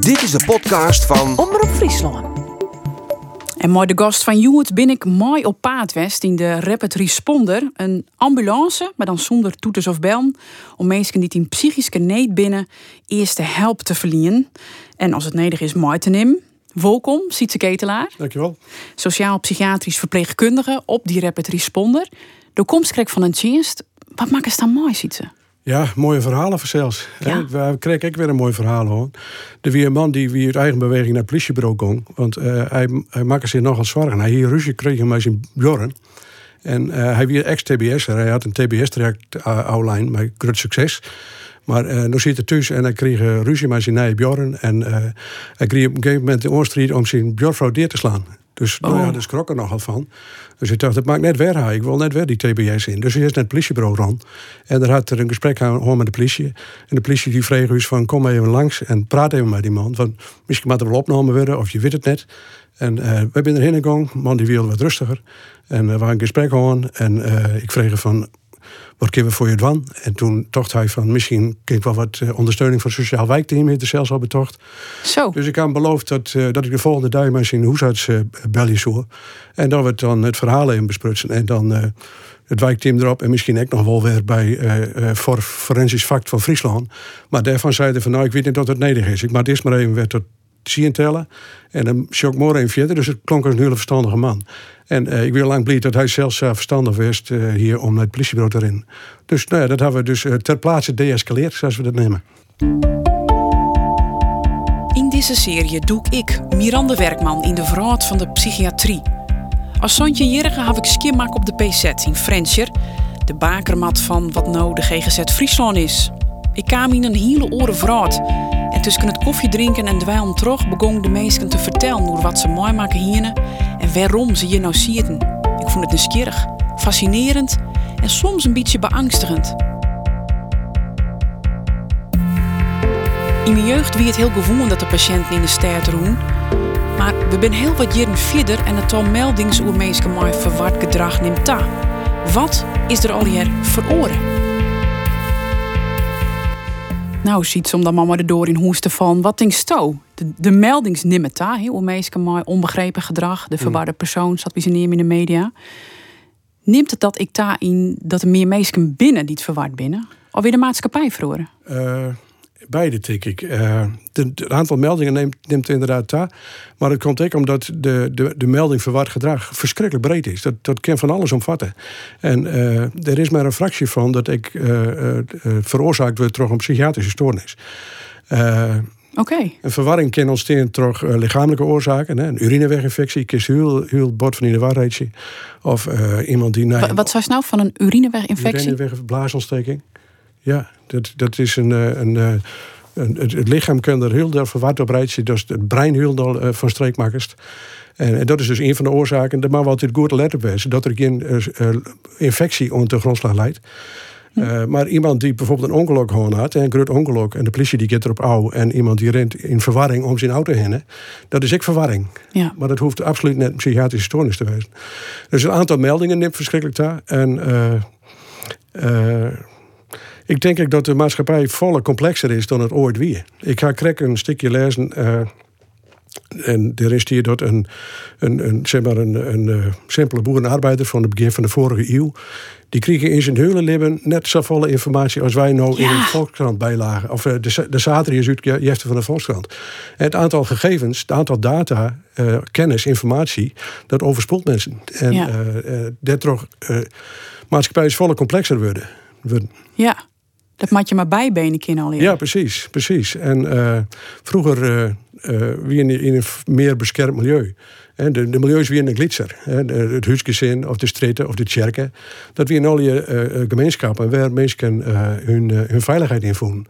Dit is de podcast van Omroep Friesland. En mooi de gast van Joet ben ik mooi op Paadwest in de Rapid Responder. Een ambulance, maar dan zonder toeters of bellen. Om mensen die in psychische need binnen eerste help te verliezen. En als het nodig is, mooi te nemen. Welkom, Sietse Ketelaar. Dankjewel. Sociaal-psychiatrisch verpleegkundige op die Rapid Responder. De komst van een dienst. Wat maakt het dan mooi, Sietse? Ja, mooie verhalen voor zelfs. Ja. We kregen ik weer een mooi verhaal hoor. Er weer een man die weer uit eigen beweging naar het politiebureau kon. Want eh, hij, hij maakte zich nogal zorgen. Hij hier ruzie kreeg met zijn Bjorn. En eh, hij weer ex-TBS. Hij had een TBS-traject online met groot succes. Maar uh, nu zit hij thuis en hij kreeg uh, ruzie met zijn nieuwe Bjorn. En uh, hij kreeg op een gegeven moment de oorstrijd om zijn Bjornvrouw neer te slaan. Dus nou ja, daar schrok er nogal van. Dus ik dacht, dat maakt net weer haar. Ik wil net weer die TBS in. Dus hij is naar het politiebureau rond. En daar had er een gesprek aan met de politie. En de politie die vreeg dus van, kom even langs en praat even met die man. Van, misschien moet er wel opgenomen worden, of je weet het net. En uh, we zijn erheen gegaan. man die wilde wat rustiger. En uh, we hadden een gesprek gehad. En uh, ik vreeg van, wat kunnen we voor je doen? En toen dacht hij van, misschien kan ik wel wat uh, ondersteuning van het sociaal wijkteam heeft er zelfs al betocht. Zo. Dus ik had beloofd dat, uh, dat ik de volgende dag met zijn huisarts uh, bellen zou. En dat we het dan het verhaal in besprutsen. En dan het wijkteam erop. En misschien ook nog wel weer bij voor forensisch fact van Friesland. Maar daarvan zeiden van, nou ik weet niet dat het nodig is. Ik maak eerst maar even weer tot zien tellen. En zie ik morgen even. Dus het klonk als een hele verstandige man. En uh, ik wil lang blij dat hij zelfs uh, verstandig was uh, hier om naar het politiebureau te rennen. Dus nou ja, dat hebben we dus ter plaatse deescaleerd, zoals we dat nemen. In deze serie doe ik Miranda Werkman in de verhaal van de psychiatrie. Als Sontje Jerige heb ik skimmak op de PZ in Frencher, de bakermat van wat nou de GGZ Friesland is. Ik kwam in een hele oren vraat. En tussen het koffie drinken en dweilen terug begon de meesten te vertellen hoe wat ze mooi maken hier en waarom ze hier nou zitten. Ik vond het nieuwsgierig, fascinerend en soms een beetje beangstigend. In mijn jeugd wie het heel gewoon dat de patiënten in de stad roen. Maar we zijn heel wat jaren verder en het tal meldings mooi verward gedrag neemt ta. Wat is er al hier veroren? Nou, ziet om dan mama erdoor in hoesten van. Wat denk sto? De, de meldings nimmer ta, heel meestal mooi onbegrepen gedrag. De verwarde persoon zat wie ze neer in de media. Neemt het dat ik ta in dat er meer mensen binnen die het verward binnen? Of weer de maatschappij verloren? Uh, beide, denk ik. Uh, het aantal meldingen neemt, neemt inderdaad ta. Maar het komt ook omdat de, de, de melding verward gedrag verschrikkelijk breed is. Dat, dat kan van alles omvatten. En uh, er is maar een fractie van dat ik veroorzaakt wordt door een psychiatrische stoornis. Okay. Een verwarring kan ontstaan door uh, lichamelijke oorzaken. Hè? Een urineweginfectie, kies heel, heel bord van in de waarheidje. Of uh, iemand die... Wat, wat zou je nou van een urineweginfectie? Urineweg, Ja, dat, dat is een... een, een, een het, het, lichaam kan er heel veel verward op rijden. Dus het brein heel uh, van streekmakers. En, en, dat is dus een van de oorzaken. Mag wel altijd goed let op wezen. Dat er geen infectie onder de grondslag leidt. Uh, maar iemand die bijvoorbeeld een ongeluk gewoon had, een groot ongeluk, en de politie die gaat erop ouw, en iemand die rent in verwarring om zijn auto heen, dat is ik verwarring. Ja. Maar dat hoeft absoluut net een psychiatrische stoornis te wezen. Dus een aantal meldingen neemt verschrikkelijk daar. En uh, uh, ik denk dat de maatschappij volle complexer is dan het ooit wie. Ik ga krek een stukje lezen. En er is hier dat een, een, een, zeg maar een, een, een simpele boerenarbeider van het begin van de vorige eeuw. Die kregen in zijn leven net zo volle informatie als wij nou Ja. in een Volkskrant bijlagen. Of eh, de, de uit je van de Volkskrant. En het aantal gegevens, het aantal data, eh, kennis, informatie, dat overspoelt mensen. En Ja. eh, eh, dat toch eh, maatschappij is volle complexer worden. worden. Ja, dat maak je maar bijbenen kind al Ja, precies, precies. En eh, vroeger eh eh, wie in, in een meer beschermd milieu. Hè, de, de milieus wie in een glitser. De- het huisgezin of de streten of de kerken. Dat wie in al je gemeenschappen waar mensen hun, hun veiligheid in voelen.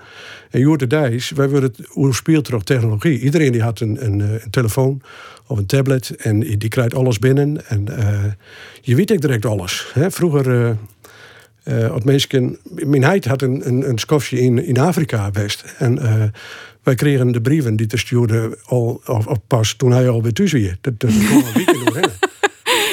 En Joert de Dijs, wij worden hoe speelt op technologie. Iedereen die had een, een, een telefoon of een tablet en die krijgt alles binnen. En je weet ook direct alles. Hè. Vroeger. Eh, eh, mensen, mijn heid had een, een, een skofje in, in Afrika best. En eh, wij kregen de brieven die te stuurde al of, of pas toen hij al bij thuis weer. Dat, dat kon een weekend.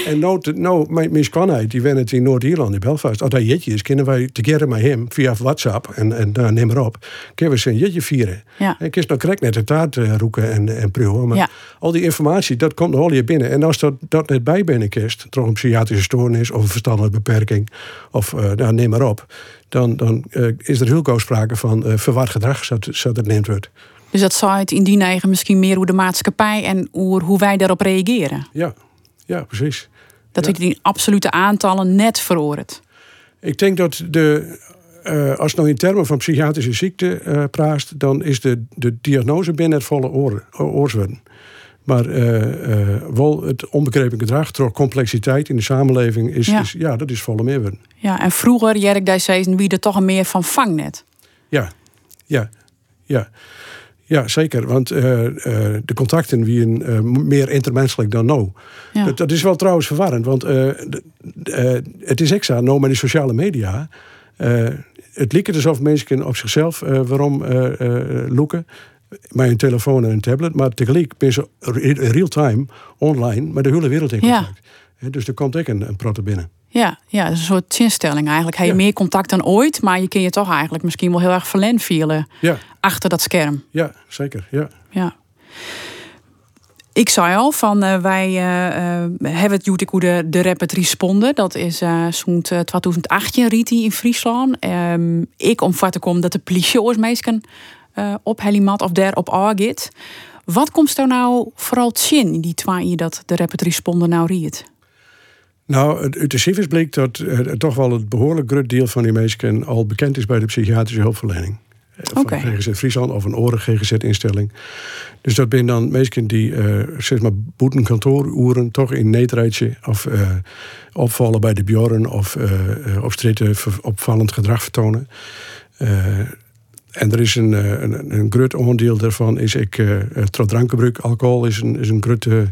En nou, nou mijn, schoonheid, die woont in Noord-Ierland, in Belfast. Als hij jetje is, kunnen wij together met hem via WhatsApp en, en nou, neem maar op, kunnen we zijn jetje vieren. Ja. En kies nog correct net de taart roeken en, en pruwen. Maar Ja. al die informatie, dat komt al hier binnen. En als dat, dat net bij binnen kist, toch een psychiatrische stoornis of een verstandelijke beperking, of eh, nou, neem maar op, dan, dan eh, is er heel gauw sprake van verward gedrag, zo, zo dat neemt wordt. Dus dat zou het in die eigen misschien meer hoe de maatschappij en hoe, hoe wij daarop reageren. Ja, ja, precies. Dat Ja. we die absolute aantallen net veroord. Ik denk dat de, eh, als het nou in termen van psychiatrische ziekte eh praat, dan is de, de diagnose binnen het volle. Maar eh, eh, wel het onbegrepen gedrag, door complexiteit in de samenleving, is Ja. is, ja dat is volle meerworden. Ja, en vroeger, Jerk, daar zei wie er toch een meer van vangnet. Ja, ja, ja. Ja, zeker. Want eh, eh, de contacten wie een, eh, meer intermenselijk dan nou. Ja. Dat, dat is wel trouwens verwarrend. Want het is extra, nou met de sociale media. het lijkt alsof mensen op zichzelf waarom loeken. Met een telefoon en een tablet. Maar tegelijk ben ze in real time online met de hele wereld in contact. Dus er komt ook een, een binnen. Ja, ja, een soort zinstelling eigenlijk. Heb je Ja. meer contact dan ooit, maar je kun je toch eigenlijk misschien wel heel erg verlen vielen Ja, achter dat scherm. ja zeker. Ja. Ja. Ik zei al van eh, wij eh, eh, hebben het hoe de, de Rapid Responde. Dat is eh zo'n 2018 riet die in Friesland. Ehm, ik omvat te komen dat de politie oorsmeesken op Helimat of daar op aangaat. Wat komt er nou vooral in die twee jaar dat de Rapid Responde nou riet? Nou, het- uit de cijfers bleek dat eh, toch wel het behoorlijk groot deel van die mensen al bekend is bij de psychiatrische hulpverlening. Van Oké. GGZ Friesland of een oren GGZ-instelling. Dus dat zijn dan mensen die, eh zeg maar, boeten kantooruren toch in Neetrijtje of eh, opvallen bij de Bjorn of op stritten ver- opvallend gedrag vertonen. En er is een, een, een groot onderdeel daarvan is ik, drankgebruik. Alcohol is een, is een grote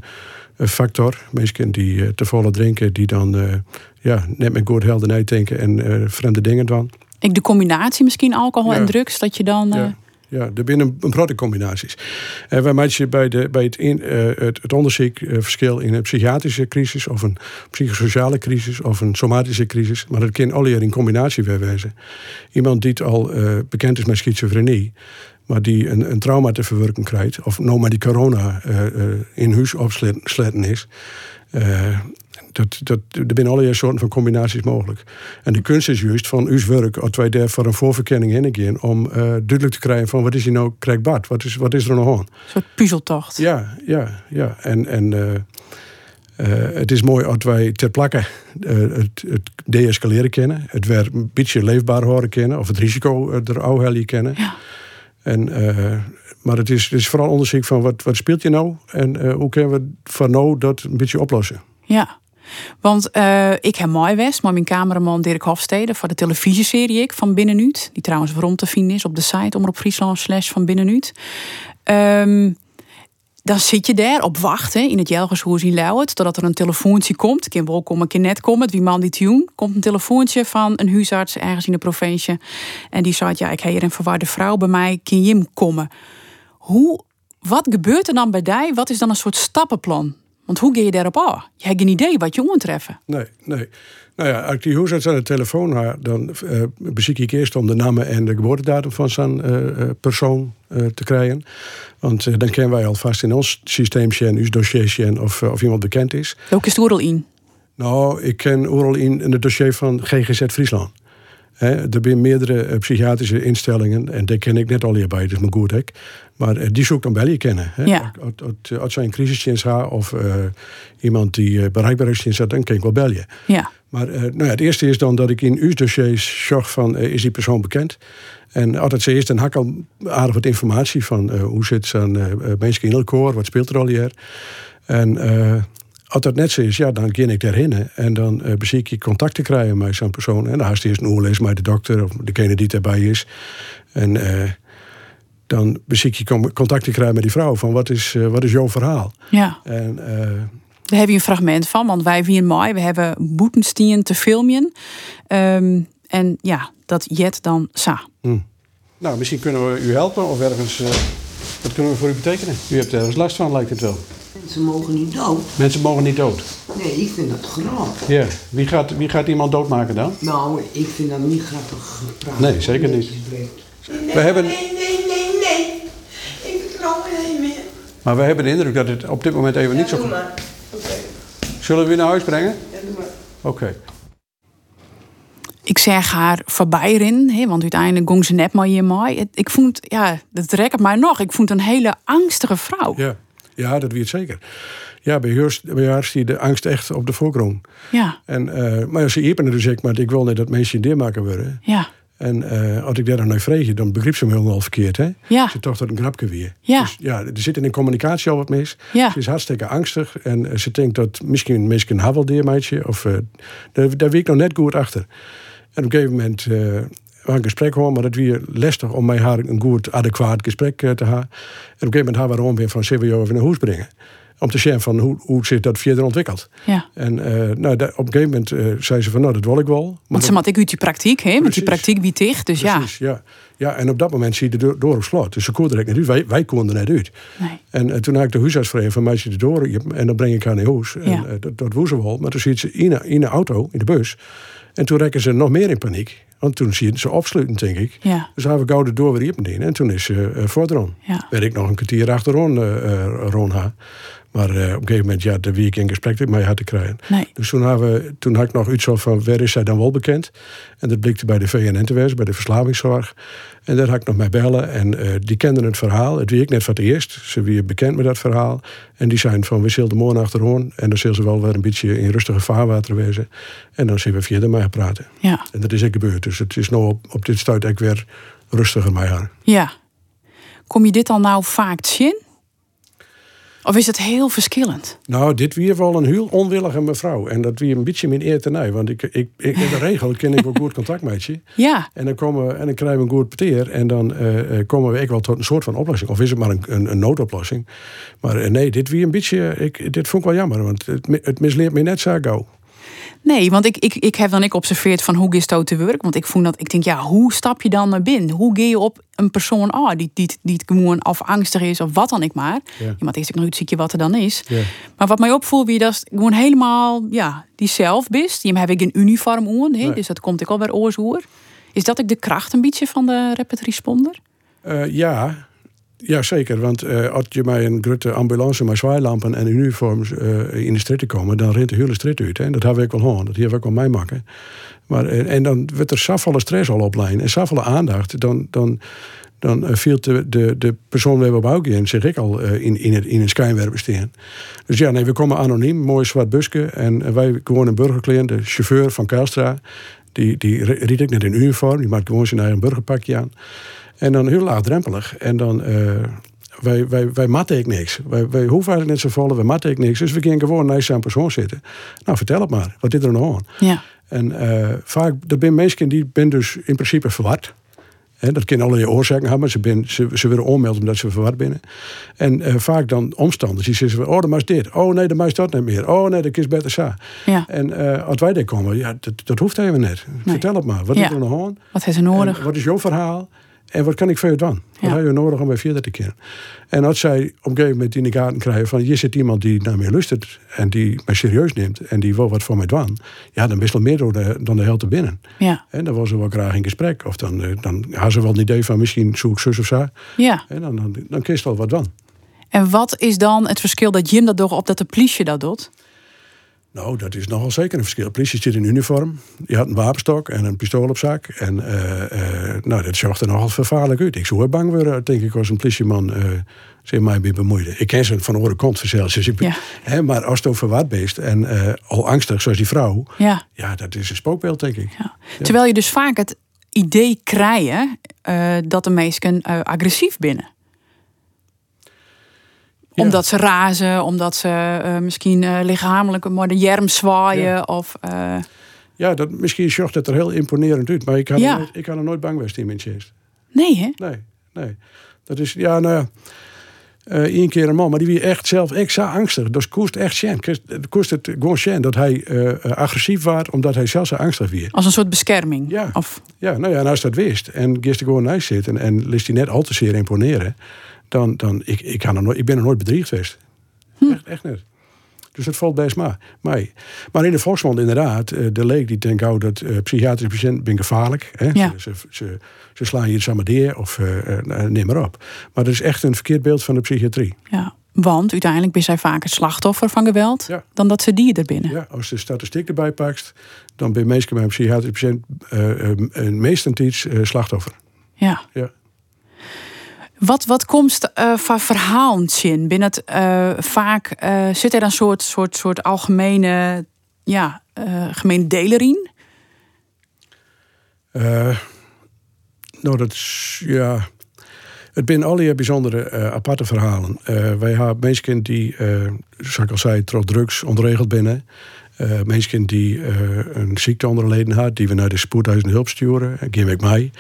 factor. Mensen die eh, te volle drinken, die dan eh, ja, net met goed heldenheid denken en eh, vreemde dingen doen. Ik de combinatie misschien alcohol Ja. en drugs, dat je dan. Ja. Ja, er zijn een, een grote combinaties. En wij maken bij, de, bij het, in, eh, het, het onderzoek eh, verschil in een psychiatrische crisis of een psychosociale crisis of een somatische crisis. Maar dat kan alle in combinatie weer wezen. Iemand die al eh, bekend is met schizofrenie, maar die een, een trauma te verwerken krijgt, of nou maar die corona in huis opsletten is. Dat, dat, er zijn allerlei soorten van combinaties mogelijk. En de kunst is juist van uw werk, als wij daar voor een voorverkenning heen gaan, om eh, duidelijk te krijgen van wat is hier nou krijgbaar? Wat is, wat is er nog aan? Een soort puzzeltocht. Ja, ja, ja. En, en eh, eh, het is mooi als wij ter plekke eh, het, het deescaleren kennen, het weer een beetje leefbaar horen kennen, of het risico er ook kennen. Ja. En, maar het is, het is vooral onderzoek van wat, wat speelt je nou en hoe kunnen we van nou dat een beetje oplossen. Ja. Want eh, ik heb mooi west, maar mijn cameraman Dirk Hofstede voor de televisieserie ik van Binnenuut, die trouwens waarom te vinden is op de site Omroep Friesland slash van Binnenuut. Ehm, dan zit je daar op wachten in het Jelgershoes in Lauwert, totdat er een telefoontje komt. Kan wel komen, kan net komen. Wie man die tune komt een telefoontje van een huisarts ergens in de provincie. En die zei, ja, ik heb hier een verwarde vrouw bij mij, hem komen? Hoe, wat gebeurt er dan bij die? Wat is dan een soort stappenplan? Want hoe ga je daarop aan? Je hebt geen idee wat je treffen. Nee, nee. Nou ja, als ik die huisarts aan de telefoon heb, dan eh bezoek ik eerst om de namen en de geboortedatum van zo'n eh, eh, persoon te krijgen. Want dan kennen wij alvast in ons systeem en ons dossier of, of iemand bekend is. Ook is het in. Nou, ik ken overal in, in het dossier van GGZ Friesland. Er zijn meerdere eh, psychiatrische instellingen en daar ken ik net al hierbij, dus mijn goed hek. Maar eh, die zoek dan wel je kennen. Hè. Ja. Als- als zij een crisisdienst heeft of eh, iemand die eh, bereikbaarheidsdienst heeft, dan ken ik wel bellen. Ja. Maar eh, nou ja, het eerste is dan dat ik in uw dossiers zorg van, eh, is die persoon bekend? En altijd ze eerst een hak al aardig wat informatie van eh, hoe zit zijn mensen in elkaar, wat speelt er al hier. En eh, als dat net zo is, ja, dan ga ik daarheen en dan uh, bezie ik contact te krijgen met zo'n persoon. En dan haast eerst een oorlees met de dokter of degene die erbij is. En uh, dan bezie je contact te krijgen met die vrouw van wat is, uh, wat is jouw verhaal? Ja. En, daar heb je een fragment van, want wij in mei, we hebben Boetenstien te filmen. Um, en ja, dat jet dan sa. Hmm. Nou, misschien kunnen we u helpen of ergens. Wat kunnen we voor u betekenen? U hebt ergens last van, lijkt het wel. Mensen mogen niet dood. Mensen mogen niet dood. Nee, ik vind dat grappig. Ja. Wie gaat, wie gaat iemand doodmaken dan? Nou, ik vind dat niet grappig gepraat. Nee, zeker niet. Nee, We hebben- Nee, nee, nee, nee. Ik vertrouw er niet meer. Maar we hebben de indruk dat het op dit moment even niet zo Doe goed maar. Oké, Zullen we weer naar huis brengen? ja, doe maar. Oké. Ik zeg haar voorbij erin, hè, want uiteindelijk gong ze net maar hier mooi. Het- Ik vond, ja, dat rekt mij nog. Ik vond een hele angstige vrouw. Ja. Ja, dat weet zeker. Ja, bij haar, bij haar zie je de angst echt op de voorgrond. Ja, En, eh, maar ze er dus ik, maar ik wil niet dat mensen die maken worden. ja, En eh, als ik daar dan naar vreeg, dan begreep ze me helemaal verkeerd. Hè? Ja. Ze dacht dat een grapje weer. Ja. Dus ja, er zit in de communicatie al wat mis. Ja. Ze is hartstikke angstig en eh, ze denkt dat misschien misschien een haveldeermeidje. Of uh, daar, daar weet ik nog net goed achter. En op een gegeven moment uh, we een gesprek hoor, maar het weer lastig om met haar een goed, adequaat gesprek uh, te hebben. En op een gegeven moment hebben we gewoon weer van jou even naar huis brengen. Om te zien van hoe, hoe zich dat verder ontwikkelt. ja. En uh, nou, op een gegeven moment uh, zei ze van nou, dat wil ik wel. Maar Want ze had ik uit die praktijk, hè? Want die praktijk biedt dicht, dus Precies, ja. ja. en op dat moment zie je de deur- door op slot. Dus ze konden er net uit. Wij, wij konden er net uit. ja. Nee. En uh, toen had ik de huisarts vragen van mij zit de door en dan breng ik haar naar huis. En Ja. uh, dat, dat ze wel. Maar toen ziet ze in in een auto, in de bus. En toen rekken ze nog meer in paniek. Want toen zie je ze opsluiten, denk ik. Ja. Dus hebben we gauw de door weer in. En toen is ze uh. Ja. Werd ik nog een kwartier achterom uh, uh, Ron haar. Maar uh, op een gegeven moment, ja, de wie ik in gesprek met mij had te krijgen. Nee. Dus toen, we, toen had ik nog iets van, waar is zij dan wel bekend? En dat blikte bij de VNN te wezen, bij de verslavingszorg. En daar had ik nog mee bellen. En uh, die kenden het verhaal. Het wie ik net voor het eerst. Ze weer bekend met dat verhaal. En die zijn van, we zullen de morgen achterhoorn. En dan zullen ze wel weer een beetje in rustige vaarwater wezen. En dan zijn we via mij praten. Ja. En dat is ook gebeurd. Dus het is nou op, op dit stuit ik weer rustiger met haar. ja. Kom je dit al nou vaak zien? Of is het heel verschillend? Nou, dit weer wel een heel onwillige mevrouw. En dat weer een beetje mijn eer tenij. Want ik, ik, ik, in de regel ken ik wel goed contact met je. Ja. En dan, komen en dan krijgen we een goed peteer. En dan uh, komen we echt wel tot een soort van oplossing. Of is het maar een, een, een noodoplossing. Maar uh, nee, dit weer een beetje. Ik, dit vond ik wel jammer. Want het, het misleert me net zo gauw. Nee, want ik, ik, ik heb dan ik observeerd van hoe is het te werk. Want ik voel dat ik denk, ja, hoe stap je dan naar binnen? Hoe ga je op een persoon aan die, die, die het gewoon of angstig is of wat dan ik maar. Ja. Maar eerst ik nog iets ziekje wat er dan is. Ja. Maar wat mij opvoelt, wie dat is gewoon helemaal, ja, die zelf bist. Die heb ik in uniform aan? Nee. dus dat komt ik al bij oorzoer. Is dat ik de kracht een beetje van de rapid responder? Uh, ja. Ja, zeker. Want uh, als je bij een grote ambulance met zwaailampen en uniforms uh, in de straat komen, dan rent de hele straat uit. Hè? Dat hebben we ook wel hoor. Dat heeft ook wel mij maken. Maar, uh, en dan wordt er zoveel stress al op lijn en zoveel aandacht. Dan, dan, dan viel de, de, de persoon waar we op uitgaan, zeg ik al, in, in, het, in een schijnwerper. Dus ja, nee, we komen anoniem, mooi zwart busje. En wij gewoon een burgerkleer, de chauffeur van Kelstra. Die, die riet ik net in uniform, die maakt gewoon zijn eigen burgerpakje aan. En dan heel laagdrempelig. En dan, uh, wij, wij, wij matten ik niks. Wij, wij hoeven eigenlijk net zo volle, wij matten ik niks. Dus we gaan gewoon naast zijn persoon zitten. Nou, vertel het maar. Wat is er nou aan? Ja. En uh, vaak, er zijn mensen die ben dus in principe verward. He, dat kunnen allerlei oorzaken hebben. Ze, ben, ze, ze willen onmelden omdat ze verward binnen. En uh, vaak dan omstanders. Die zeggen, oh, dan maar dit. Oh, nee, dan maar dat niet meer. Oh, nee, dat is beter zo. Ja. En uh, als wij daar komen, ja, dat, dat hoeft even net. Nee. Vertel het maar. Wat is er nou aan? Wat is er nodig? En wat is jouw verhaal? En wat kan ik voor je doen? Wat Ja. heb je nodig om bij verder te keren? En als zij op een gegeven moment in de gaten krijgen van... je zit iemand die naar mij luistert en die mij serieus neemt... en die wil wat voor mij doen... ja, dan is wel meer door de, dan de hel te binnen. Ja. En dan was ze wel graag in gesprek. Of dan, eh, dan hadden ze wel een idee van misschien zoek zus of zo. Ja. En dan, dan, dan al wat doen. En wat is dan het verschil dat Jim dat doet op dat de politie dat doet? Nou, dat is nogal zeker een verschil. De politie zit in uniform. Die had een wapenstok en een pistool op zak. En uh, uh, nou, dat zag er nogal vervaarlijk uit. Ik zou bang worden, denk ik, als een politieman uh, zich mij mee bemoeide. Ik ken ze van oren kont zelfs. Dus ik, Ja. hè, maar als het over wat beest en al angstig zoals die vrouw... Ja. ja, dat is een spookbeeld, denk ik. Ja. Terwijl je dus vaak het idee krijgt dat de meesten agressief binnen. Omdat ze razen, omdat ze uh, misschien lichamelijk maar de jerm zwaaien. Ja. Of, ja, dat, misschien zorgt het er heel imponerend uit. Maar ik kan, Ja. er, nooit, ik kan er nooit bang zijn in mijn chest. nee, hè? Nee, nee. Dat is, ja, nou ja. Uh, één keer een man, maar die wie echt zelf extra angstig. Dus koest echt sjen. Koest het gewoon sjen dat hij uh, agressief was, omdat hij zelf zo angstig weer. Als een soort bescherming. Ja. Of, Ja, nou ja, en als dat wist en gist er gewoon naast zitten en liet hij net al te zeer imponeren, dan, dan ik, ik, kan er nooit, ik ben er nooit bedriegd geweest. Hm. Echt, echt net. Dus het valt best maar. Maar in de volksmond inderdaad, eh, de leek die denkt ook dat uh, psychiatrische patiënten ben gevaarlijk. Hè? Ja. Ze, ze, ze, ze slaan je samen neer of eh, neem maar op. Maar dat is echt een verkeerd beeld van de psychiatrie. Ja, want uiteindelijk ben zij vaak het slachtoffer van geweld Ja. dan dat ze die er binnen. Ja, als de statistiek erbij pakt, dan ben meestal bij een psychiatrische patiënt uh, uh, uh, slachtoffer. Ja. Ja. Wat, wat komt uh, van verhalen in? Binnen het uh, vaak uh, zit er een soort, soort, soort algemene ja, gemeen deler in? nou, dat is ja. Het zijn alle bijzondere aparte verhalen. Uh, wij hebben mensen die, zoals ik al zei, trots drugs ontregeld binnen. mensen die een ziekte onderleden had, die we naar de spoedeisende hulp sturen. En we mee.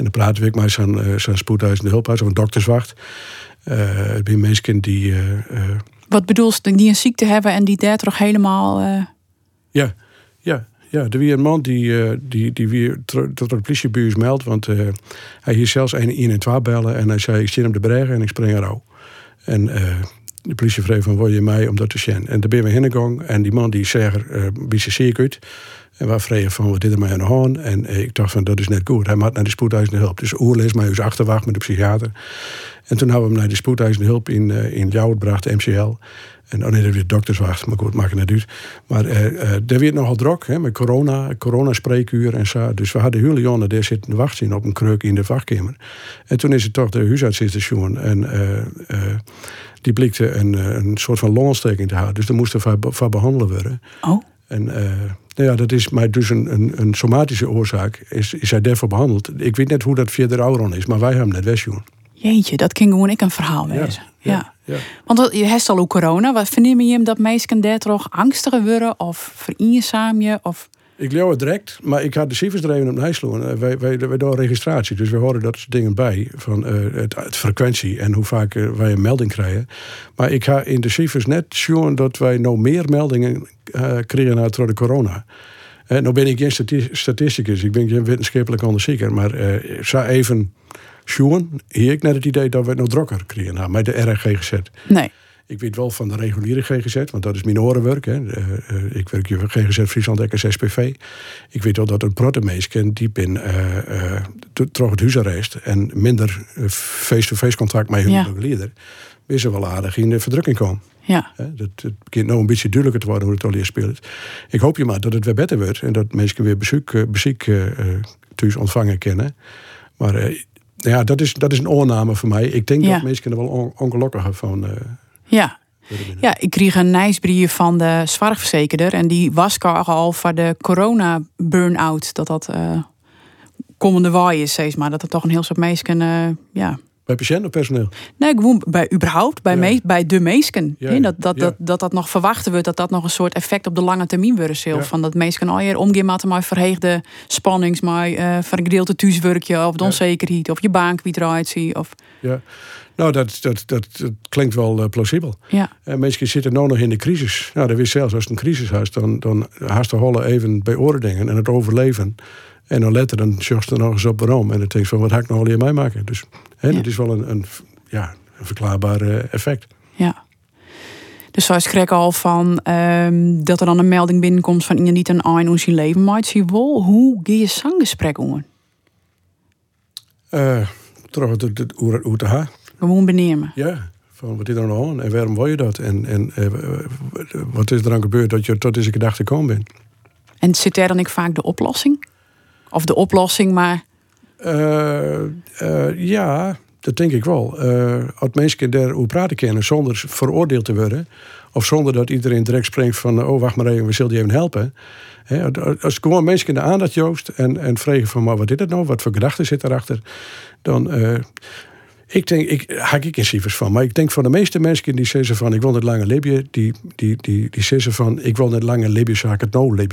En dan praten we met zo'n zo'n spoedeisende hulphuis of een dokterswacht. Het zijn mensen die. Wat bedoel je, die een ziekte hebben en die daar toch helemaal. Ja, ja. Ja, er was een man die, die, die weer tot de politiebuurs meldt. Want uh, hij hier zelfs 112 bellen. En hij zei, ik zit hem de bregen en ik spring eruit. En uh, de politie van, wil je mij om dat te zien? En daar ben we heen. En die man die zei, uh, wie ze zeer goed. En we vregen van, wat dit mij aan de hand? En ik dacht van, dat is net goed. Hij moet naar de spoedeisende hulp. Dus oerlees mij dus achterwacht met de psychiater. En toen hebben we hem naar de spoedeisende hulp in, in Ljouwert gebracht, MCL. En oh nee, dat weer dokterswacht, maar goed, maakt het net uit. Maar uh, uh, er werd nogal druk hè, met corona, corona-spreekuur en zo. Dus we hadden hele jongen daar zitten wachten op een kreuk in de wachtkamer. En toen is het toch de huisartsstation. En uh, die blikte een, een soort van longontsteking te houden. Dus daar moesten we van behandelen worden. Oh. En nou ja, dat is maar dus een, een, een somatische oorzaak. Is, is hij daarvoor behandeld? Ik weet net hoe dat via de ouderon is, maar wij hebben net wegjoen. Jeetje, dat ging gewoon ik een verhaal wezen. Ja, ja. Ja. Want je hebt al ook corona. Wat verneem je hem dat mensen daar toch angstiger worden of vereenzaam je? Of... Ik leeuw het direct, maar ik had de cijfers er even op nijsloen. Wij, wij, wij doen registratie, dus we horen dat soort dingen bij. Van uh, het, het, frequentie en hoe vaak uh, wij een melding krijgen. Maar ik ga in de cijfers net zien dat wij nog meer meldingen uh, krijgen door de corona. En nou ben ik geen statisticus, ik ben geen wetenschappelijk onderzoeker. Maar ik zou even Sjoen, hier ik net het idee dat we het nog drukker kregen nou, met de RGGZ. Nee. Ik weet wel van de reguliere GGZ, want dat is mijn orenwerk. Hè. Uh, uh, ik werk hier GGZ Friesland Eckers SPV. Ik weet wel dat een protemeesken diep in uh, terug het huisarrest en minder face-to-face contact met hun Ja. is er wel aardig in de verdrukking komen. Ja. Hè, Dat, het begint nou een beetje duidelijker te worden hoe het al hier speelt. Ik hoop je maar dat het weer beter wordt en dat mensen weer bezoek, eh, bezoek eh, eh, thuis ontvangen kunnen. Maar eh, ja, dat is, dat is een oorname voor mij. Ik denk Ja. dat mensen er wel on, ongelukkiger van eh, Ja. Ja, ik kreeg een nieuwsbrief van de zorgverzekerder. En die was al voor de corona-burn-out. Dat dat eh, komende waai is, zeg maar. Dat er toch een heel soort meesken... eh, ja. Bij patiënt of personeel? Nee, gewoon bij überhaupt, bij, Ja. me- bij de meesken. Ja, dat, dat, dat, dat dat nog verwachten wordt, dat dat nog een soort effect op de lange termijn wordt. Van dat meesken al je omgaan met maar verheegde spannings, maar eh van een gedeelte thuiswerkje of de onzekerheid of je baan kwijt eruit zie. Of Ja. Nou, dat, dat, dat, dat klinkt wel eh, plausibel. ja, En mensen zitten nu nog in de crisis. Nou, dat is zelfs als het een crisis is, dan, dan haast de holle even bij oordingen en het overleven. En dan letter dan zorgt er nog eens op waarom. En dan denk je van, wat ga ik nou al mee maken? Dus hè, Ja. dat is wel een, een, ja, een verklaarbaar effect. ja. Dus zoals ik al van ehm, dat er dan een melding binnenkomt van iemand niet een een hoe zijn leven maakt. Zie je wel, hoe ga je zanggesprek om? Eh terug het, het, ha. Gewoon benemen. Ja, van wat is er nou aan en waarom wil je dat? En, en eh, wat is er dan gebeurd dat je tot deze gedachte gekomen bent? En zit daar dan ik vaak de oplossing? Of de oplossing, maar Eh, eh, ja, dat denk ik wel. Eh als mensen daar hoe praten kennen zonder veroordeeld te worden. Of zonder dat iedereen direct springt van... oh, wacht maar even, we zullen je even helpen. Hè, als gewoon mensen in de aandacht joost en, en vragen van... maar wat is dat nou? Wat voor gedachten zit daarachter? Dan... ik denk, ik haak ik in cijfers van, maar ik denk van de meeste mensen die zeggen van ik wil net langer leven, die, die, die, die zeggen van ik wil net langer zou ik het nou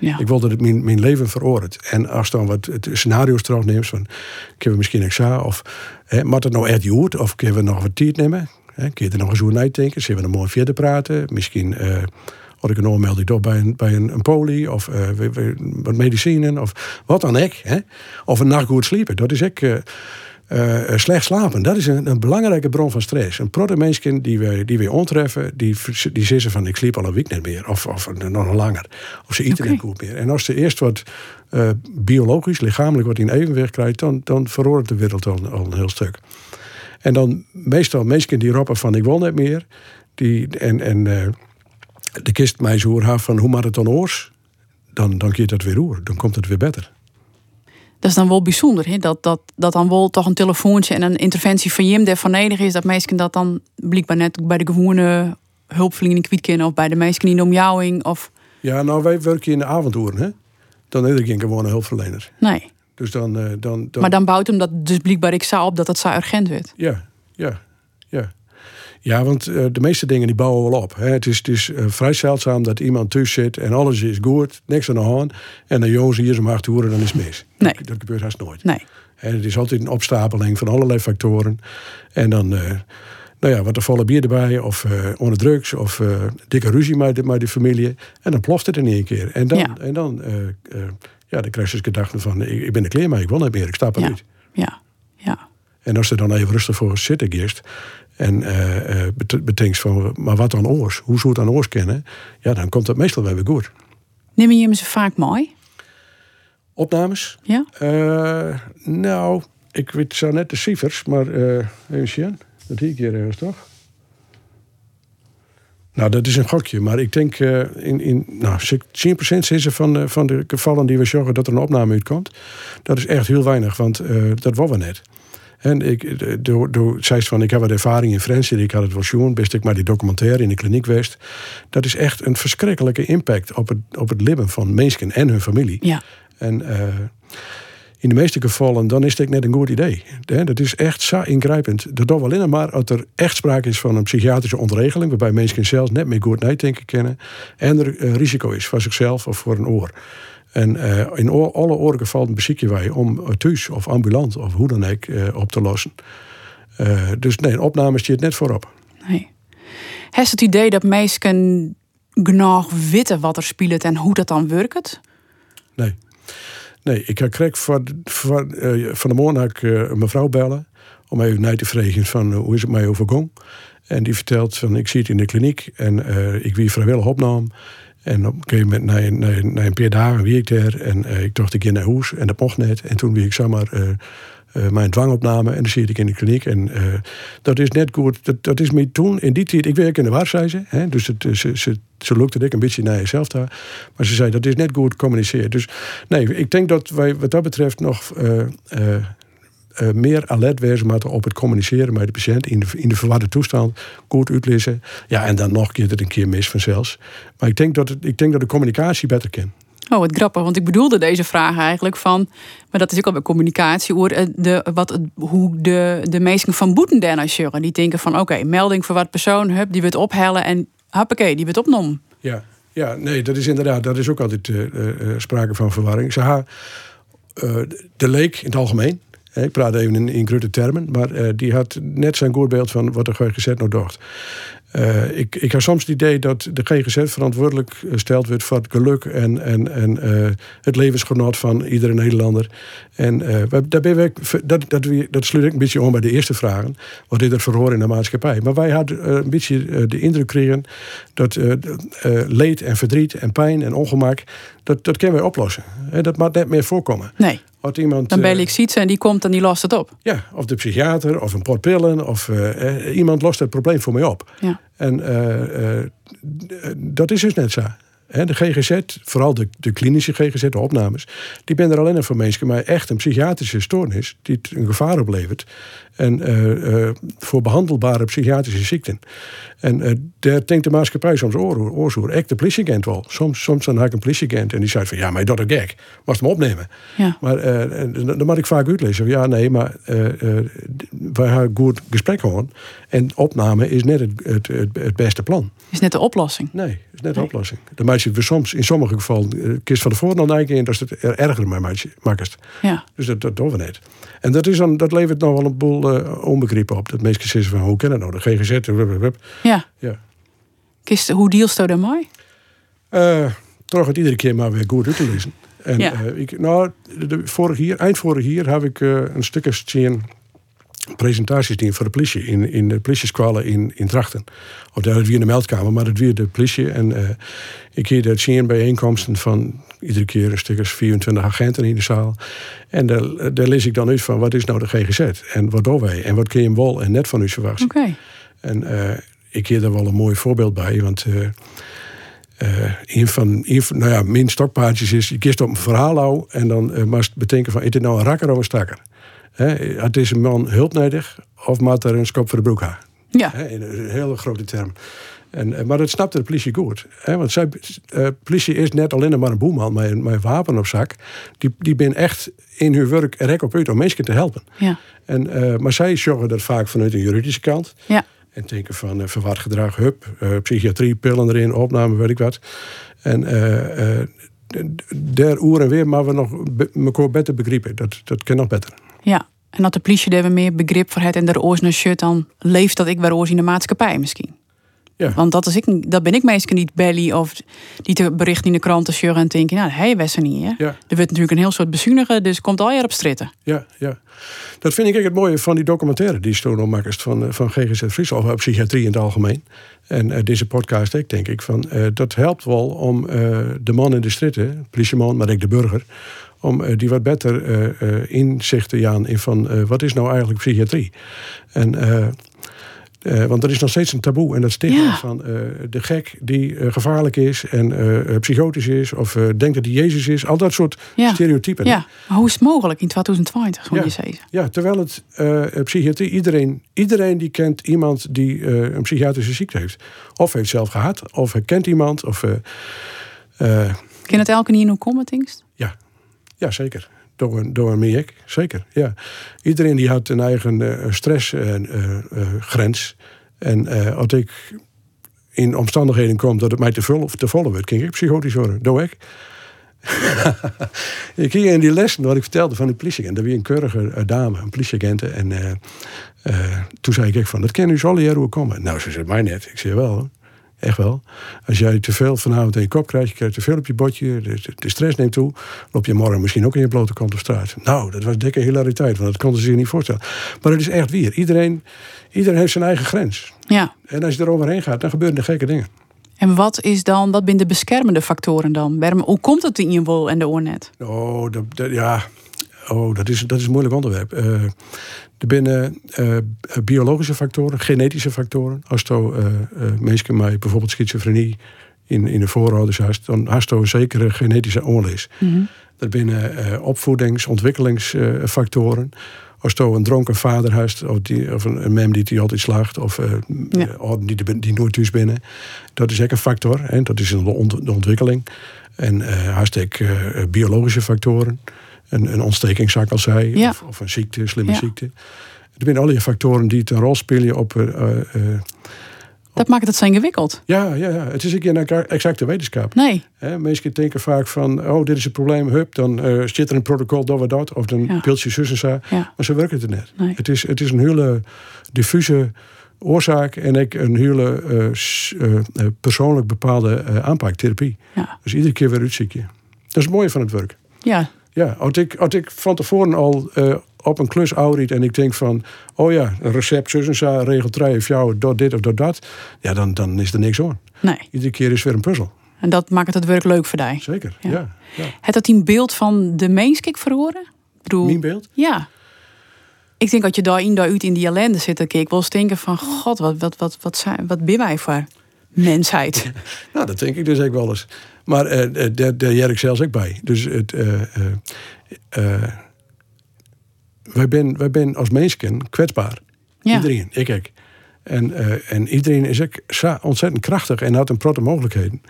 ja. Ik wil dat het mijn, mijn leven veroordeelt. En als dan wat het scenario's terugneemt van... kunnen we misschien examen of... Hè, moet het nou echt goed? Of kunnen we nog wat tijd nemen? Hè, kun je er nog eens over nadenken? Zullen we er mooi verder praten? Misschien... eh had ik een oormelding door bij een, bij een, een poli... of eh, wat medicijnen of wat dan ook. Hè? Of een nacht goed sliepen. Dat is ik... Eh, eh, slecht slapen, dat is een, een belangrijke bron van stress. Een protte mensen die we, die we ontreffen, die, die zeggen van ik sliep al een week niet meer. Of, of nog langer. Of ze eten niet goed meer. En als ze eerst wat uh, biologisch, lichamelijk wat in evenwicht krijgt, dan, dan verroert de wereld al, al een heel stuk. En dan meestal mensen die roepen van ik wil niet meer. Die, en en de kist mij zo van hoe maakt het dan oors? Dan, dan keert dat weer roer. Dan komt het weer beter. Dat is dan wel bijzonder, hè? Dat, dat, dat dan wel toch een telefoontje en een interventie van Jim van nodig is. Dat mensen dat dan blijkbaar net bij de gewone hulpverlening kwijt kennen. Of bij de mensen in de omjouwing. Of... Ja, nou wij werken in de avonduren, hè. Dan is er geen gewone hulpverlener. Nee. Dus dan, uh, dan, dan... Maar dan bouwt hem dat dus blijkbaar ik zou op dat dat zo urgent werd. Ja, ja. Ja, want uh, de meeste dingen die bouwen wel op. Hè. Het is, het is uh, vrij zeldzaam dat iemand tussen zit en alles is goed, niks aan de hand. En dan jongens hier om acht uur dan is het mis. Nee. Dat, dat gebeurt haast nooit. Nee. En het is altijd een opstapeling van allerlei factoren. En dan, uh, nou ja, wat er volle bier erbij, of onder drugs, of dikke ruzie met de, met de familie. En dan ploft het in één keer. En dan, ja. en dan, ja, dan krijg je de gedachte van, ik, ik ben de kleer, maar ik wil niet meer, ik stap er ja. niet. Ja, ja. En als er dan even rustig voor zitten eerst, en uh, uh, bedenkt van, maar wat dan oors? Hoe zou het dan oors kennen? Ja, dan komt dat meestal wel weer goed. Neem je hem ze vaak mooi? Opnames? Ja. Uh, nou, ik weet zo net de cijfers, maar even zien. Dat hier keer ergens toch? Nou, dat is een gokje, maar ik denk in, in nou, 10% is er van, van de gevallen die we zorgen dat er een opname uitkomt. Dat is echt heel weinig, want dat was we net. En ik, door, door, zei van, ik heb wat ervaring in Fransen, ik had het wel zien, best ik maar die documentaire in de kliniek west. Dat is echt een verschrikkelijke impact op het, op het leven van mensen en hun familie. Ja. En uh, in de meeste gevallen, dan is het net een goed idee. Dat is echt zo ingrijpend. Dat doet alleen maar als er echt sprake is van een psychiatrische ontregeling, waarbij mensen zelfs net meer goed nadenken kennen, en er risico is voor zichzelf of voor een oor. En uh, in alle oorgevallen bezieken wij om thuis of ambulant of hoe dan ook uh, op te lossen. Uh, dus nee, een opname staat net voorop. Nee. Heeft het idee dat mensen genoeg weten wat er speelt en hoe dat dan werkt? Nee. Nee, ik kreeg van, van, van de morgen ik, een mevrouw bellen om even naar te vragen van hoe is het mij overgong. En die vertelt van ik zit in de kliniek en ik wie vrijwillig opname. En op een gegeven moment, na, een paar dagen, wie ik daar. En uh, ik dacht ik in naar huis en dat mocht net. En toen wie ik zomaar uh, uh, mijn dwangopname en dan zit ik in de kliniek. En dat is net goed. Dat, dat is me toen, in die tijd, ik werk in de waarzijze. Dus het, ze, ze, ze lukte ik een beetje naar jezelf daar. Maar ze zei, dat is net goed communiceren. Dus nee, ik denk dat wij wat dat betreft nog... Uh, meer alert wezen moeten op het communiceren met de patiënt in de, in de verwarde toestand, goed uitlezen. Ja, en dan nog keer het een keer mis vanzelfs. Maar ik denk dat, het, ik denk dat de communicatie beter kan. Oh, wat grappig, want ik bedoelde deze vraag eigenlijk van, maar dat is ook al bij communicatie, hoor, de, wat, hoe de, de mensen van Boeten daarna sjurren. Die denken van, oké, melding voor wat persoon, hup, die wordt ophellen en hoppakee, die wordt opnom. Ja, ja, nee, dat is inderdaad, dat is ook altijd uh, uh, sprake van verwarring. Ze ha, de leek in het algemeen, ik praat even in, in grote termen, maar uh, die had net zijn voorbeeld van wat de GGZ nou dacht. Uh, ik, ik heb soms het idee dat de GGZ verantwoordelijk gesteld wordt voor het geluk en, en, en uh, het levensgenot van iedere Nederlander. En daar ben ik, dat, dat, dat sluit ik een beetje om bij de eerste vragen. Wat is er verhoor in de maatschappij? Maar wij hadden een beetje de indruk kregen dat leed en verdriet en pijn en ongemak, dat, dat kunnen wij oplossen. dat mag net meer voorkomen. Nee. Als iemand, dan bel ik ziet en die komt en die lost het op. Ja, of de psychiater of een pot pillen of uh, iemand lost het probleem voor mij op. Ja. En uh, uh, dat is dus net zo. De GGZ, vooral de, de klinische GGZ, de opnames, die ben er alleen voor mensen, maar echt een psychiatrische stoornis die het een gevaar oplevert. En uh, uh, voor behandelbare psychiatrische ziekten. En uh, daar denkt de maatschappij soms oor, oorzoer. Ik de politieagent wel. Soms, soms dan had ik een politieagent en die zei van ja, maar dat is gek. Was hem opnemen. Ja. Maar dan moet ik vaak uitlezen. Ja, nee, maar wij hebben goed gesprek gewoon. En opname is net het, het, het, het beste plan. Is net de oplossing. Nee, is net de nee. oplossing. Dan maak je we soms in sommige gevallen kist van de voor dan in dat is het er erger maar maakt. Ja. Dus dat, dat doen we net. En dat, is dan, dat levert nog wel een boel uh, onbegrippen op. Dat mensen zeggen van hoe kennen nou de GGZ? Wub, Ja. ja. Kist, hoe dealst dat mooi? Uh, toch het iedere keer maar weer goed uit te lezen. En ja. uh, ik, nou, de, vorig jaar, eind vorig jaar heb ik uh, een stukje zien presentaties die voor de politie in, in de politieskwallen in, in Drachten. Of dat weer in de meldkamer, maar dat weer de politie. En uh, ik hier dat zien bijeenkomsten van iedere keer een stuk als 24 agenten in de zaal. En daar, daar lees ik dan uit van wat is nou de GGZ en wat doen wij en wat kun je hem wel en net van u verwachten. Oké. En uh, ik hier daar wel een mooi voorbeeld bij, want uh, uh, een, van, een van, nou ja, mijn stokpaardjes is, je kiest op een verhaal al en dan maar bedenken van, is dit nou een rakker of een stakker? He, had deze man hulp nodig of maakt er een skop voor de broek aan? Ja. He, in een hele grote term. En, maar dat snapte de politie goed. Hè? Want zij, uh, politie is net alleen maar een boeman met een, met een wapen op zak. Die, die ben echt in hun werk rek op uit om mensen te helpen. Ja. En, uh, maar zij zorgen dat vaak vanuit een juridische kant. Ja. En denken van uh, verward gedrag, hup, psychiatrie, pillen erin, opname, weet ik wat. En der oer en weer, maar we nog elkaar beter begrijpen. Dat, dat kan nog beter. Ja, en dat de politie daar meer begrip voor heeft en er oors naar shit, dan leeft dat ik weer oors in de maatschappij misschien. Ja. Want dat, is ik, dat ben ik meestal niet belly of die te berichten in de kranten sjurren en denken, nou, hij was er niet. Hè? Ja. Er wordt natuurlijk een heel soort bezuinigen, dus komt al jaar op stritten. Ja, ja. Dat vind ik het mooie van die documentaire die Stono maakt van, van GGZ Friesland, of psychiatrie in het algemeen. En uh, deze podcast ik denk ik van, uh, dat helpt wel om uh, de man in de stritten, politieman, maar ook de burger, om die wat beter inzicht te gaan in van wat is nou eigenlijk psychiatrie. En uh, want er is nog steeds een taboe en dat stigma Ja. van uh, de gek die uh, gevaarlijk is en psychotisch is of denkt dat hij Jezus is. Al dat soort Ja. stereotypen. Ja, maar hoe is het mogelijk in 2020, moet Ja. je zeggen? Ja, terwijl het psychiatrie, iedereen, iedereen die kent iemand die een psychiatrische ziekte heeft. Of heeft zelf gehad, of kent iemand. Of, Ken het elke in komen, Tingst? ja. ja, zeker. Door door miek, zeker. Ja. Iedereen die had een eigen uh, stressgrens. en uh, als ik in omstandigheden kom dat het mij te vol of te volle wordt, kan ik psychotisch worden. Doe ik. ik ging in die lessen wat ik vertelde van die politieagent. Er was een keurige dame, een politieagent. En toen zei ik van, dat kan u zo leren hoe komen. Nou, ze zei mij net. Ik zei wel hoor. Echt wel. Als jij te veel vanavond in je kop krijgt, je krijgt te veel op je bordje, de, de, stress neemt toe, loop je morgen misschien ook in je blote kont op straat. Nou, dat was dikke hilariteit, want dat konden ze zich niet voorstellen. Maar het is echt weer. Iedereen, iedereen heeft zijn eigen grens. Ja. En als je eroverheen gaat, dan gebeuren er gekke dingen. En wat is dan, wat zijn de beschermende factoren dan? Waarom, hoe komt het in je wol en de oornet? Oh, dat, dat, ja. Oh, dat is, dat is een moeilijk onderwerp. Uh, er binnen uh, biologische factoren, genetische factoren. Als uh, mensen met bijvoorbeeld schizofrenie in, in de voorouders hast, dan je een zekere genetische oorlees. Mm -hmm. Er binnen opvoedings-, ontwikkelingsfactoren. Als je een dronken vader hast, of, die, of een, een mem die, die altijd slaagt, of ja. die, die nooit thuis binnen. Dat is ook een factor. Hè? Dat is de, ont de ontwikkeling. En uh, hartstikke biologische factoren een, een ontsteking, zou ik al zei, ja. of, of, een ziekte, slimme ja. ziekte. Er zijn allerlei factoren die een rol spelen op. Uh, uh, dat maakt het zo ingewikkeld. Ja, ja, ja, het is een exacte wetenschap. Nee. He, mensen denken vaak van, oh, dit is het probleem, hup, dan uh, zit er een protocol, dat we dat, of dan ja. pilt je zus en zo. Ja. Maar zo werkt het net. Nee. Het, is, het is een hele diffuse oorzaak en ik een hele uh, persoonlijk bepaalde aanpak, therapie. Ja. Dus iedere keer weer uitziek je. Dat is het mooie van het werk. Ja, ja, als ik, als ik van tevoren al uh, op een klus oudiet en ik denk van, oh ja, een recept, zus en zo, regel 3 of jou, door dit of door dat, ja, dan, dan is er niks aan. Nee. Iedere keer is weer een puzzel. En dat maakt het werk leuk voor jou. Zeker, ja. ja, ja. Het dat een beeld van de meenskik verhoren? Bedoel, Mijn beeld? Ja. Ik denk dat je daar in, daar uit in die ellende zit, dan ik wel eens denken van, god, wat, wat, wat, wat, zijn, wat ben wij voor mensheid? nou, dat denk ik dus ook wel eens. Maar uh, daar, daar ik zelfs ook bij. Dus het, uh, uh, wij zijn wij ben als mensen kwetsbaar. Ja. Iedereen, ik ook. En, en iedereen is ook ontzettend krachtig en had een protte mogelijkheden.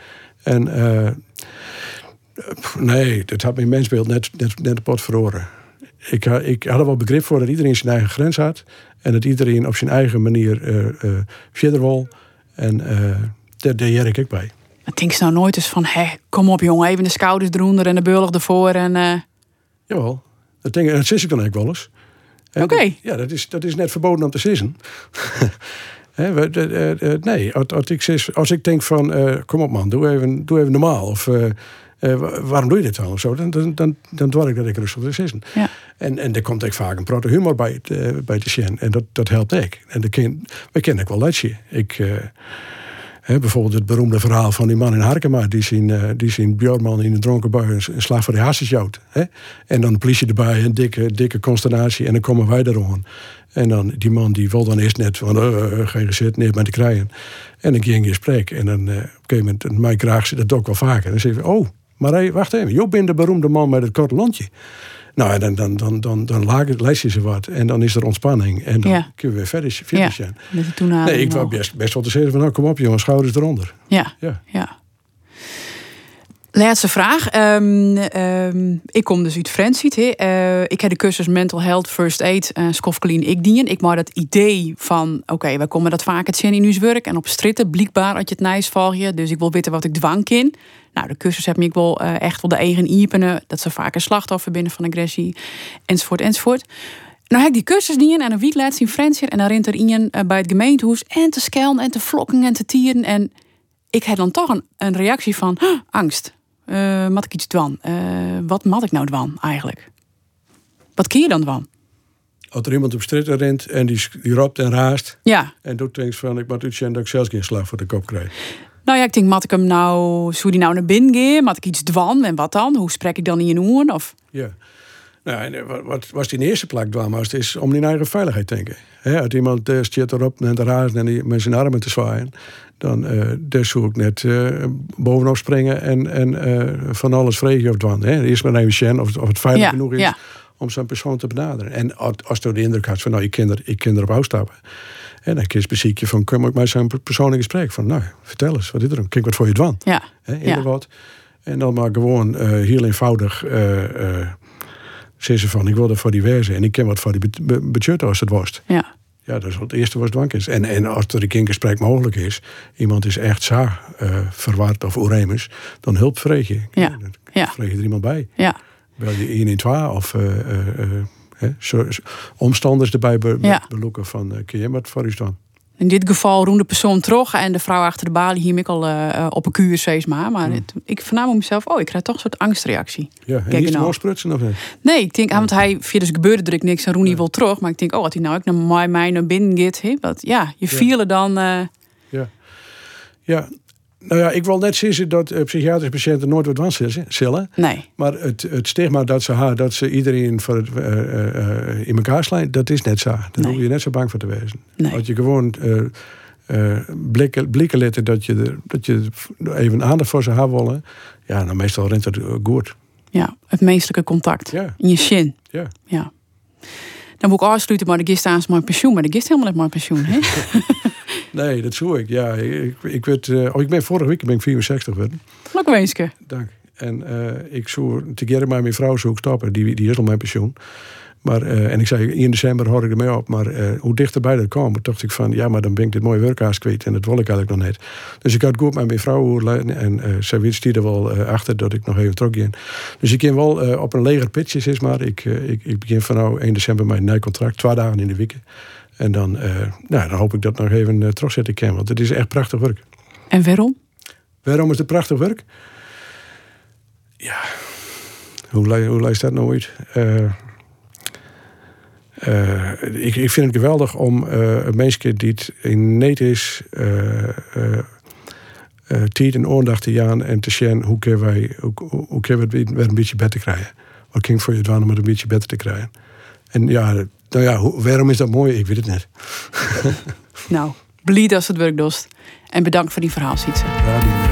En nee, dat had mijn mensbeeld net, net, net pot verloren. Ik, ik had er wel begrip voor dat iedereen zijn eigen grens had. En dat iedereen op zijn eigen manier verder wil. En daar deed ik ook bij. Maar denk je nou nooit eens van, hé, kom op jongen, even de schouders eronder en de beugel ervoor en... Uh... Jawel, dat, denk, dat ik dan ook wel eens. Oké. Okay. Ja, dat is, dat is net verboden om te sissen. nee, als, als, ik, als ik denk van, uh, kom op man, doe even, doe even normaal. Of uh, Eh, wa- waarom doe je dit dan? Of zo? Dan, dan, dan, dan dwar ik dat ik rustig wil zitten. Ja. En, en er komt ook vaak een protte humor bij, eh, bij te zien. En dat, dat helpt ik. En dat ken, we kennen ik wel letje. Ik, bijvoorbeeld het beroemde verhaal van die man in Harkema. Die zien, eh, die zien Björnman in een dronken bui een, slag voor de hasses. Hè? En dan de politie erbij, een dikke, dikke consternatie. En dan komen wij er aan. En dan die man die wil dan eerst net van eh, eh, geen gezet, neer met te krijgen. En dan ging je gesprek. En dan op een gegeven moment, en mij graag ze dat ook wel vaker. En dan zeg je, oh, maar wacht even, je bent de beroemde man met het korte lontje. Nou, en dan, dan, dan, dan, dan lees je ze wat. En dan is er ontspanning. En dan Ja. kunnen we weer verder, verder Ja, zijn. met de Nee, ik wou nog. best, best wel te zeggen van, nou kom op jongens, schouders eronder. Ja, Ja. ja. Laatste vraag. Ehm, ehm, ik kom dus uit Friendseat. hè. Eh, ik heb de cursus Mental Health First Aid uh, ik dien. Ik maak dat idee van, oké, wij komen dat vaak het zien in ons werk. En op stritten, blijkbaar had je het nice volg je. Dus ik wil weten wat ik dwang kin. Nou, de cursus heb ik wel eh, echt wel de eigen iepenen. Dat ze vaak een slachtoffer binnen van agressie. Enzovoort, enzovoort. Nou heb ik die cursus dien en een week laatst in Friendseat. En dan rent er eh, bij het gemeentehuis. En te skelden en te vlokken en te tieren. En ik heb dan toch een, een reactie van "Huh, angst. Eh mat ik iets dwan? Eh, wat mat ik nou dwan eigenlijk? Wat kun je dan dwan? Als er iemand op straat rent en die, die ropt en raast. Ja, En doet denkt van, ik moet uitzien dat ik zelfs geen slag voor de kop krijg. nou ja, ik denk, mat ik hem nou, zou die nou naar binnen gaan? Mat ik iets dwan? En wat dan? Hoe spreek ik dan in je oren? Of Ja. Nou, en eh, wat, wat was die in de eerste plek dwaan was, het is om die eigen veiligheid te denken. Hè, als iemand uh, stiert erop en te razen en die met zijn armen te zwaaien, dan uh, daar zou ik net uh, bovenop springen en, en uh, van alles vregen of dwan. Eerst maar even zien of, of het veilig Ja, genoeg is ja. om zo'n persoon te benaderen. En als, je de indruk had van, nou, ik kan, er, ik kan erop uitstappen. En dan kies beziek je van, kom ik met zo'n persoon in gesprek. Van, nou, vertel eens, wat is er dan? Kijk wat voor je dwan. ja, ja. wat. En dan maar gewoon eh, heel eenvoudig zeggen ze van ik wil er voor die wezen en ik ken wat voor die budget als het was. ja, Ja, dat is het eerste dwank is. En, en als er een keer gesprek mogelijk is, iemand is echt zo eh, verward of oremus, dan hulp vreeg je. Ja, Dan ja. vreeg je er iemand bij. ja, Bel je 112 of hè, zo- zo- omstanders erbij be, Ja. beloeken van eh kun je wat voor u staan? In dit geval roemde de persoon terug en de vrouw achter de balie hier ik al eh, eh, op een kuur steeds maar. Maar het- ik vernam op mezelf, oh, ik krijg toch een soort angstreactie. Ja, en Kijk nou. sprutsen of niet? Nee, ik denk, ah, want hij, via dus gebeurde er niks en Roenie wil terug. Maar ik denk, oh, wat hij nou ook naar mij, mij naar binnen gaat. wat, ja, je vielen dan. eh, Ja. ja. Nou ja, ik wil net zeggen dat eh, psychiatrische patiënten nooit wat wans zullen. nee, Maar het, het stigma dat ze haar, dat ze iedereen voor het, eh, eh, in elkaar slaan, dat is net zo. Daar Nee. hoef je net zo bang voor te wezen. Nee. Als je gewoon blikken, blikken letten dat je, er- dat je even aandacht voor ze haar willen, ja, dan meestal rent het goed. ja, het menselijke contact. Ja. In je zin. Ja. Ja. Dan moet ik afsluiten, maar de gist aan mijn pensioen. Maar de gist helemaal niet mijn pensioen. Hè? Nee, dat zoek ik. Ja, ik, ik, werd, eh, oh, ik ben vorige week ben ik 64 geworden. Nog wenske. Dank. En eh, ik zou together met mijn vrouw zou ik stoppen. Die, die is al mijn pensioen. Maar, eh, en ik zei, in december hoor ik ermee op. Maar eh, hoe dichterbij dat kwam, dacht ik van... ja, maar dan ben ik dit mooie werkhuis kwijt. En dat wil ik eigenlijk nog net. Dus ik had goed met mijn vrouw. En eh zij wist er wel achter dat ik nog even terug ging. Dus ik ging wel op een leger pitje, is maar. Ik, ik, ik begin van nou 1 december mijn nieuw contract. Twee dagen in de week. En dan, eh, nou, dan hoop ik dat nog even uh, terugzetten kan. Want het is echt prachtig werk. En waarom? Waarom is het prachtig werk? Ja, hoe, hoe leest dat nou uit? Eh, eh, ik, ik vind het geweldig om eh, een mensje die het in net is, eh, eh, eh, tijd en aandacht te gaan en te zien hoe kunnen wij hoe, hoe, hoe kunnen we het weer een beetje beter krijgen. Wat ging voor je doen om het een beetje beter te krijgen? En ja, nou ja, hoe- waarom is dat mooi? Ik weet het net. Nou, blij als het werk dost. En bedankt voor die verhaal, Sietse.